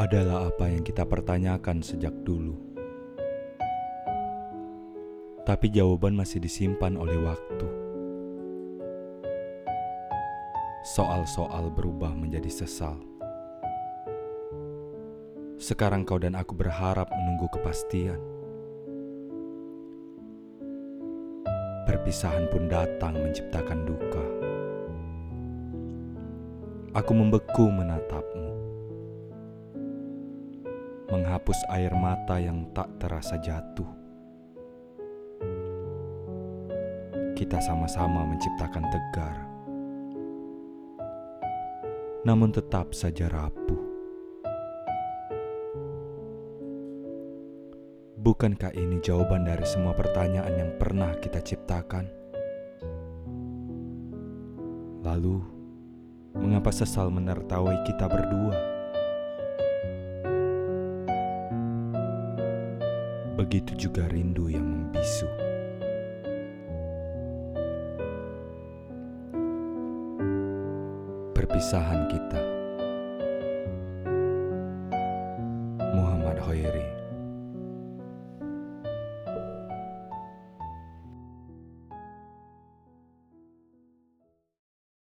adalah apa yang kita pertanyakan sejak dulu. Tapi jawaban masih disimpan oleh waktu. Soal-soal berubah menjadi sesal. Sekarang kau dan aku berharap menunggu kepastian. Perpisahan pun datang menciptakan duka. Aku membeku menatapmu menghapus air mata yang tak terasa jatuh. Kita sama-sama menciptakan tegar, namun tetap saja rapuh. Bukankah ini jawaban dari semua pertanyaan yang pernah kita ciptakan? Lalu, mengapa sesal menertawai kita berdua? Begitu juga rindu yang membisu. Perpisahan kita, Muhammad Hoiri.